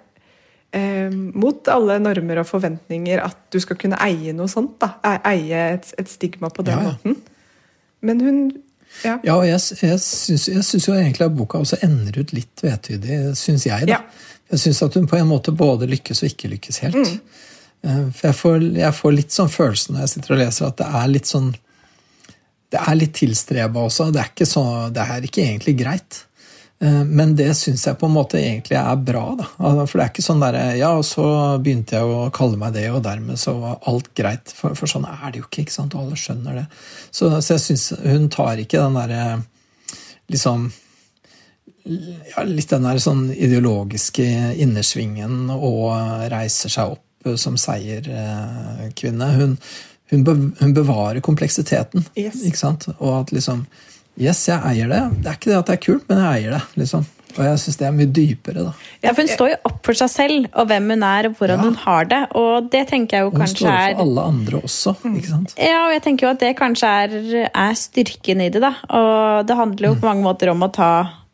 mot alle normer og forventninger at du skal kunne eie noe sånt. da, e-, Eie et, et stigma på den ja, ja. måten. Men hun Ja, ja og jeg, jeg syns jo egentlig at boka også ender ut litt vetydig, syns jeg. da. Jeg syns at hun på en måte både lykkes og ikke lykkes helt. Mm. Eh, for jeg får, jeg får, litt sånn følelsen når jeg sitter og leser, at det er litt sånn Det er litt tilstreba også. Det er, ikke så, det er ikke egentlig greit. Eh, men det syns jeg på en måte egentlig er bra. Da. Altså, for det er ikke sånn derre Ja, og så begynte jeg å kalle meg det, og dermed så var alt greit. For, for sånn er det jo ikke, ikke sant? og alle skjønner det. Så, så jeg syns hun tar ikke den derre liksom ja, litt den der sånn ideologiske innersvingen og reiser seg opp som seierkvinne. Hun, hun, hun bevarer kompleksiteten. Yes. ikke sant? Og at liksom Yes, jeg eier det. Det er ikke det at det er kult, men jeg eier det. liksom. Og jeg syns det er mye dypere, da. Ja, for Hun står jo opp for seg selv og hvem hun er og hvordan Ja. hun har det. Og det tenker jeg jo Og hun kanskje står opp er for alle andre også. ikke sant? Ja, og jeg tenker jo at det kanskje er, er styrken i det, da. Og det handler jo på mange måter om å ta,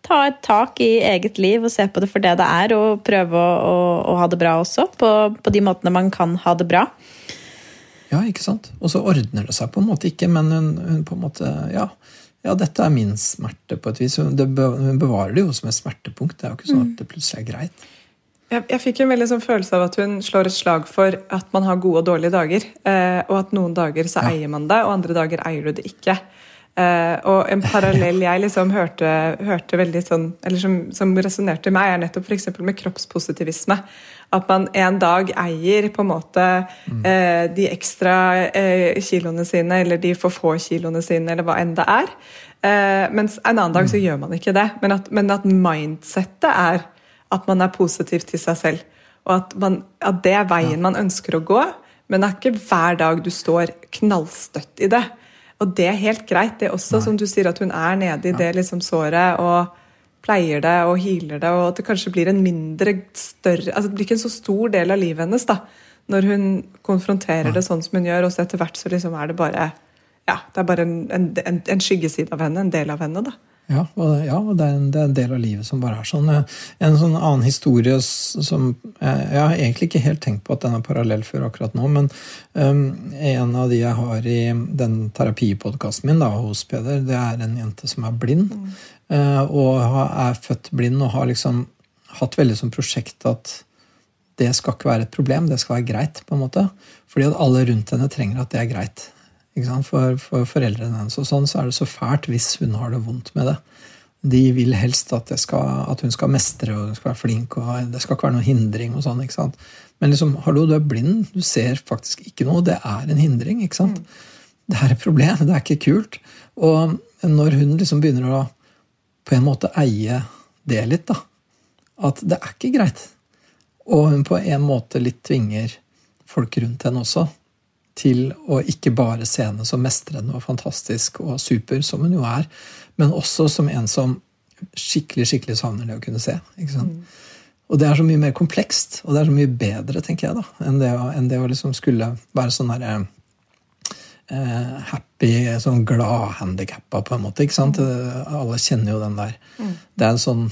ta et tak i eget liv og se på det for det det er, og prøve å, å, å ha det bra også, på, på de måtene man kan ha det bra. Ja, ikke sant? Og så ordner det seg på en måte ikke, men hun, hun på en måte Ja, ja dette er min smerte på et vis. Hun, det, bevarer det jo som et smertepunkt. Det er jo ikke sånn at det plutselig er greit. Jeg, jeg fikk en veldig sånn følelse av at hun slår et slag for at man har gode og dårlige dager. Eh, og at noen dager så eier man det, og andre dager eier du det ikke. Eh, og en parallell jeg liksom hørte, hørte veldig sånn, eller som, som resonnerte i meg, er nettopp f.eks. med kroppspositivisme. At man en dag eier på en måte uh, de ekstra uh, kiloene sine, eller de for få kiloene sine, eller hva enn det er. Mens en annen dag så gjør man ikke det. Men at, men at mindsettet er at man er positiv til seg selv. Og at, man, at det er veien man ønsker å gå, men det er ikke hver dag du står knallstøtt i det. Og det er helt greit, det også, som du sier, at hun er nede i det liksom såret og pleier det og healer det, og at det kanskje blir en mindre større altså Det blir ikke en så stor del av livet hennes da, når hun konfronterer det sånn som hun gjør, og så etter hvert så liksom er det bare ja, det er bare en, en, en, en skyggeside av henne, en del av henne. da. Ja, og, ja, og det, er en, det er en del av livet som bare er sånn. En sånn annen historie som Jeg, jeg har egentlig ikke helt tenkt på at den er parallell før akkurat nå, men um, en av de jeg har i den terapipodkasten min da, hos Peder, det er en jente som er blind. eh, og er født blind og har liksom hatt veldig som prosjekt at det skal ikke være et problem, det skal være greit. på en måte. Fordi at alle rundt henne trenger at det er greit. For, for foreldrene hennes og sånn, så er det så fælt hvis hun har det vondt med det. De vil helst at, det skal, at hun skal mestre og hun skal være flink, og det skal ikke være noen hindring. og sånn, ikke sant? Men liksom, hallo, du er blind, du ser faktisk ikke noe. Det er en hindring. ikke sant? Det er et problem, det er ikke kult. Og når hun liksom begynner å på en måte eie det litt, da, at det er ikke greit, og hun på en måte litt tvinger folk rundt henne også til å ikke bare se henne som mestrende og fantastisk og super, som hun jo er, men også som en som skikkelig skikkelig savner det å kunne se. sant? Og det er så mye mer komplekst, og det er så mye bedre, tenker jeg, da, enn det å, enn det å liksom skulle være sånn derre eh, happy, sånn glad handikappa, på en måte. ikke sant? Mm. Alle kjenner jo den der. Det er en sånn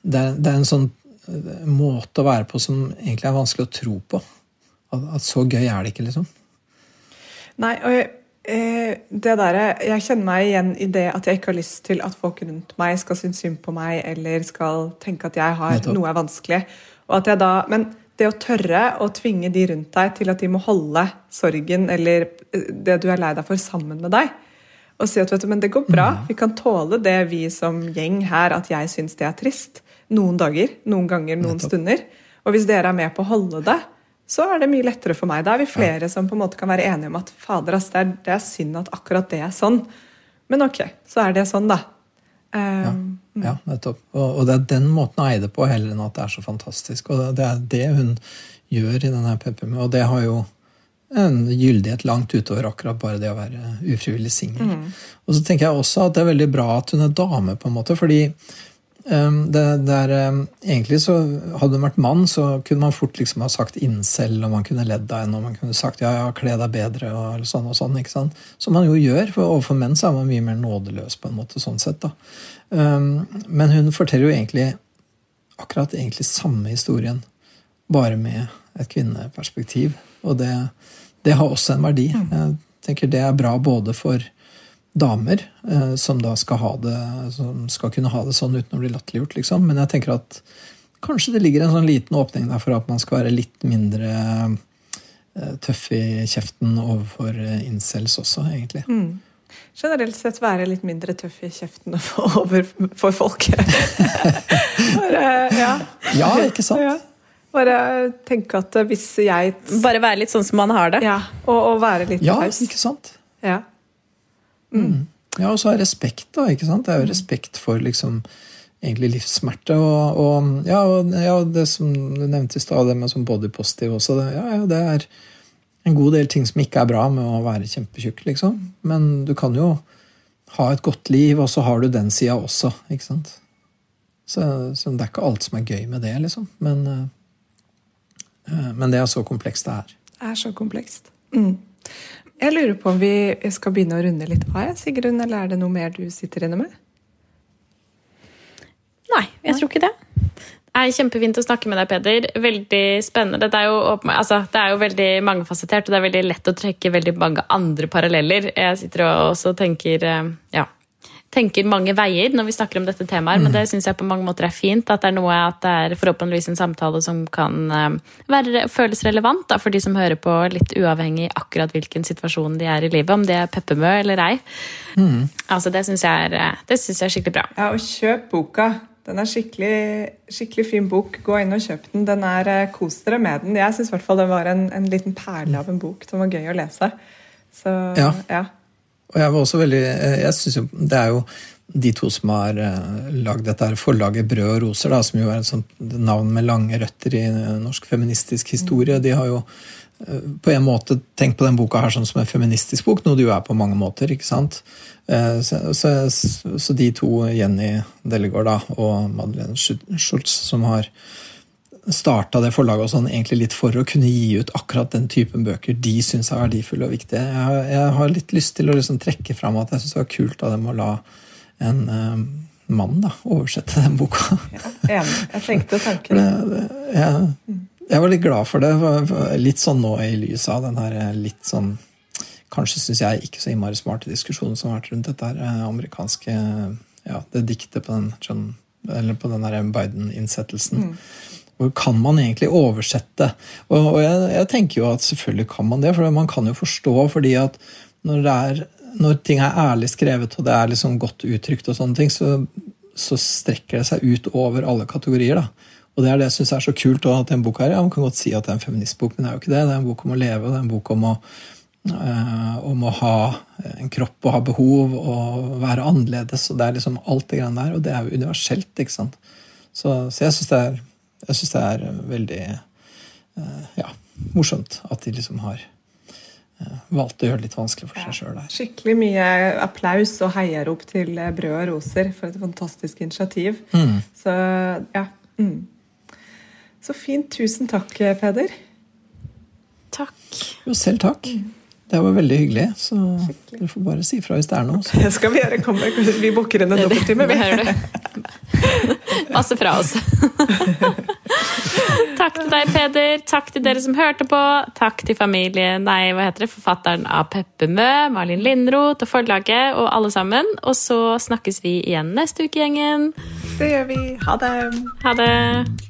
det er, det er en sånn eh, måte å være på som egentlig er vanskelig å tro på. At, så gøy er det ikke, liksom. Nei, og jeg, eh, det der, jeg kjenner meg igjen i det at jeg ikke har lyst til at folk rundt meg skal synes synd på meg eller skal tenke at jeg har Nettopp. noe er vanskelig. Og at jeg da, men det å tørre å tvinge de rundt deg til at de må holde sorgen eller eh, det du er lei deg for, sammen med deg. Og si at vet du, men det går bra, vi kan tåle det vi som gjeng her, at jeg syns det er trist. Noen dager, noen ganger, noen Nettopp. stunder. Og hvis dere er med på å holde det, så er det mye lettere for meg. Da er vi flere som på en måte kan være enige om at fader, ass, det, er, det er synd at akkurat det er sånn. Men ok, så er det sånn, da. Um, Ja, nettopp. Og, og det er den måten å eie det på, heller enn at det er så fantastisk. Og det er det hun gjør i denne PPM, og det har jo en gyldighet langt utover akkurat bare det å være ufrivillig singel. Og så tenker jeg også at det er veldig bra at hun er dame, på en måte, fordi det, det er, um, egentlig så Hadde hun vært mann, så kunne man fort liksom ha sagt incel, og man kunne ledd av henne, og man kunne sagt ja, ja, kle deg bedre, og sånn og sånn. ikke sant? Som man jo gjør, for overfor menn så er man mye mer nådeløs, på en måte, sånn sett. da. Um, men hun forteller jo egentlig akkurat egentlig samme historien, bare med et kvinneperspektiv. Og det, det har også en verdi. Jeg tenker det er bra både for damer, eh, som da skal, ha det, som skal kunne ha det sånn uten å bli latterliggjort, liksom. Men jeg tenker at kanskje det ligger en sånn liten åpning der for at man skal være litt mindre eh, tøff i kjeften overfor eh, incels også, egentlig. generelt sett være litt mindre tøff i kjeften (laughs) overfor folk. (laughs) Bare, ja. Ja, ikke sant? Ja. Bare tenke at hvis jeg Bare være litt sånn som man har det. Ja, og, og være litt Ja, taus. ikke sant? Ja. Ja, og så er respekt, da. ikke sant? Det er jo respekt for liksom egentlig livssmerte. Og, og, ja, og ja, det som du nevnte i stad, det med sånn body positive også, det, ja, ja, det er en god del ting som ikke er bra med å være kjempetjukk, liksom. Men du kan jo ha et godt liv, og så har du den sida også, ikke sant. Så, så, det er ikke alt som er gøy med det, liksom. Men, uh, men det er så komplekst det er. Det er så komplekst. Mm. Jeg lurer på om vi skal begynne å runde litt av, Sigrun, eller er det noe mer du sitter inne med? Nei, jeg tror ikke det. Det er kjempefint å snakke med deg, Peder. Veldig spennende. Det er, jo, altså, det er jo veldig mangefasettert, og det er veldig lett å trekke veldig mange andre paralleller. Jeg sitter og også tenker eh, ja, tenker mange veier når vi snakker om dette temaet, mm. men det syns jeg på mange måter er fint. At det er noe at det er forhåpentligvis en samtale som kan eh, være, føles relevant da, for de som hører på, litt uavhengig akkurat hvilken situasjon de er i livet, om det er peppermø eller ei. Mm. Altså, det syns jeg, eh, jeg, er skikkelig bra. Ja, og kjøp boka. Den er skikkelig, skikkelig fin bok. Gå inn og kjøp den. Den er, eh, Kos dere med den. Jeg syns den var en, en, liten perle av en bok som var gøy å lese. Så, ja. ja. Og jeg var også veldig eh, jeg synes jo, Det er jo de to som har uh, lagd dette her forlaget Brød og roser, da, som jo er et sånt navn med lange røtter i norsk feministisk historie. De har jo på en måte tenkt på den boka her sånn som en feministisk bok, noe det jo er på mange måter. ikke sant? Eh, så, så, så, de to, Jenny Dellegård da, og Madeleine Schultz, som har starta det forlaget sånn, egentlig litt for å kunne gi ut akkurat den typen bøker de syns er verdifulle og viktige. Jeg har, jeg har litt lyst til å liksom trekke fram at jeg syns det var kult av dem å la en um, mann da, oversette den boka. Ja, enig. Jeg tenkte tanken. (laughs) Det, det, jeg, jeg var litt glad for det. Litt sånn nå i lys av den her litt sånn kanskje syns jeg ikke så innmari smarte diskusjonen som har vært rundt dette her, eh, amerikanske ja, det diktet på den, John, eller på den Biden-innsettelsen. Mm. Kan man egentlig oversette? Og, og jeg, jeg, tenker jo at selvfølgelig kan man det, for man kan jo forstå fordi at når, er, når ting er ærlig skrevet og det er liksom godt uttrykt, og sånne ting, så, så strekker det seg ut over alle kategorier. da. Og det er det jeg syns er så kult. at den boka her, ja, Man kan godt si at det er en feministbok, men det er jo ikke det. Det er en bok om å leve, det er en bok om å øh, om å ha en kropp og ha behov og være annerledes. og Det er liksom alt det greiene der, og det er jo universelt. ikke sant? Så, så jeg syns det, det, er veldig uh, ja, morsomt at de liksom har uh, valgt å gjøre det litt vanskelig for seg sjøl der. Skikkelig mye applaus og heiarop til Brød og roser for et fantastisk initiativ. Mm. Så ja. Mm. Så fint. Tusen takk, Peder. Takk. Jo, selv takk. Mm. Det var veldig hyggelig. Så dere får bare si ifra hvis det er noe. Så. Det skal vi gjøre. Kom, vi booker inn en dobbelttime. Vi. Masse fra oss. (laughs) Takk til deg, Peder. Takk til dere som hørte på. Takk til familien, nei, hva heter det, forfatteren av Peppe Mø, Malin Lindroth og forlaget og alle sammen. Og så snakkes vi igjen neste uke, gjengen. Det gjør vi. Ha det. Ha det.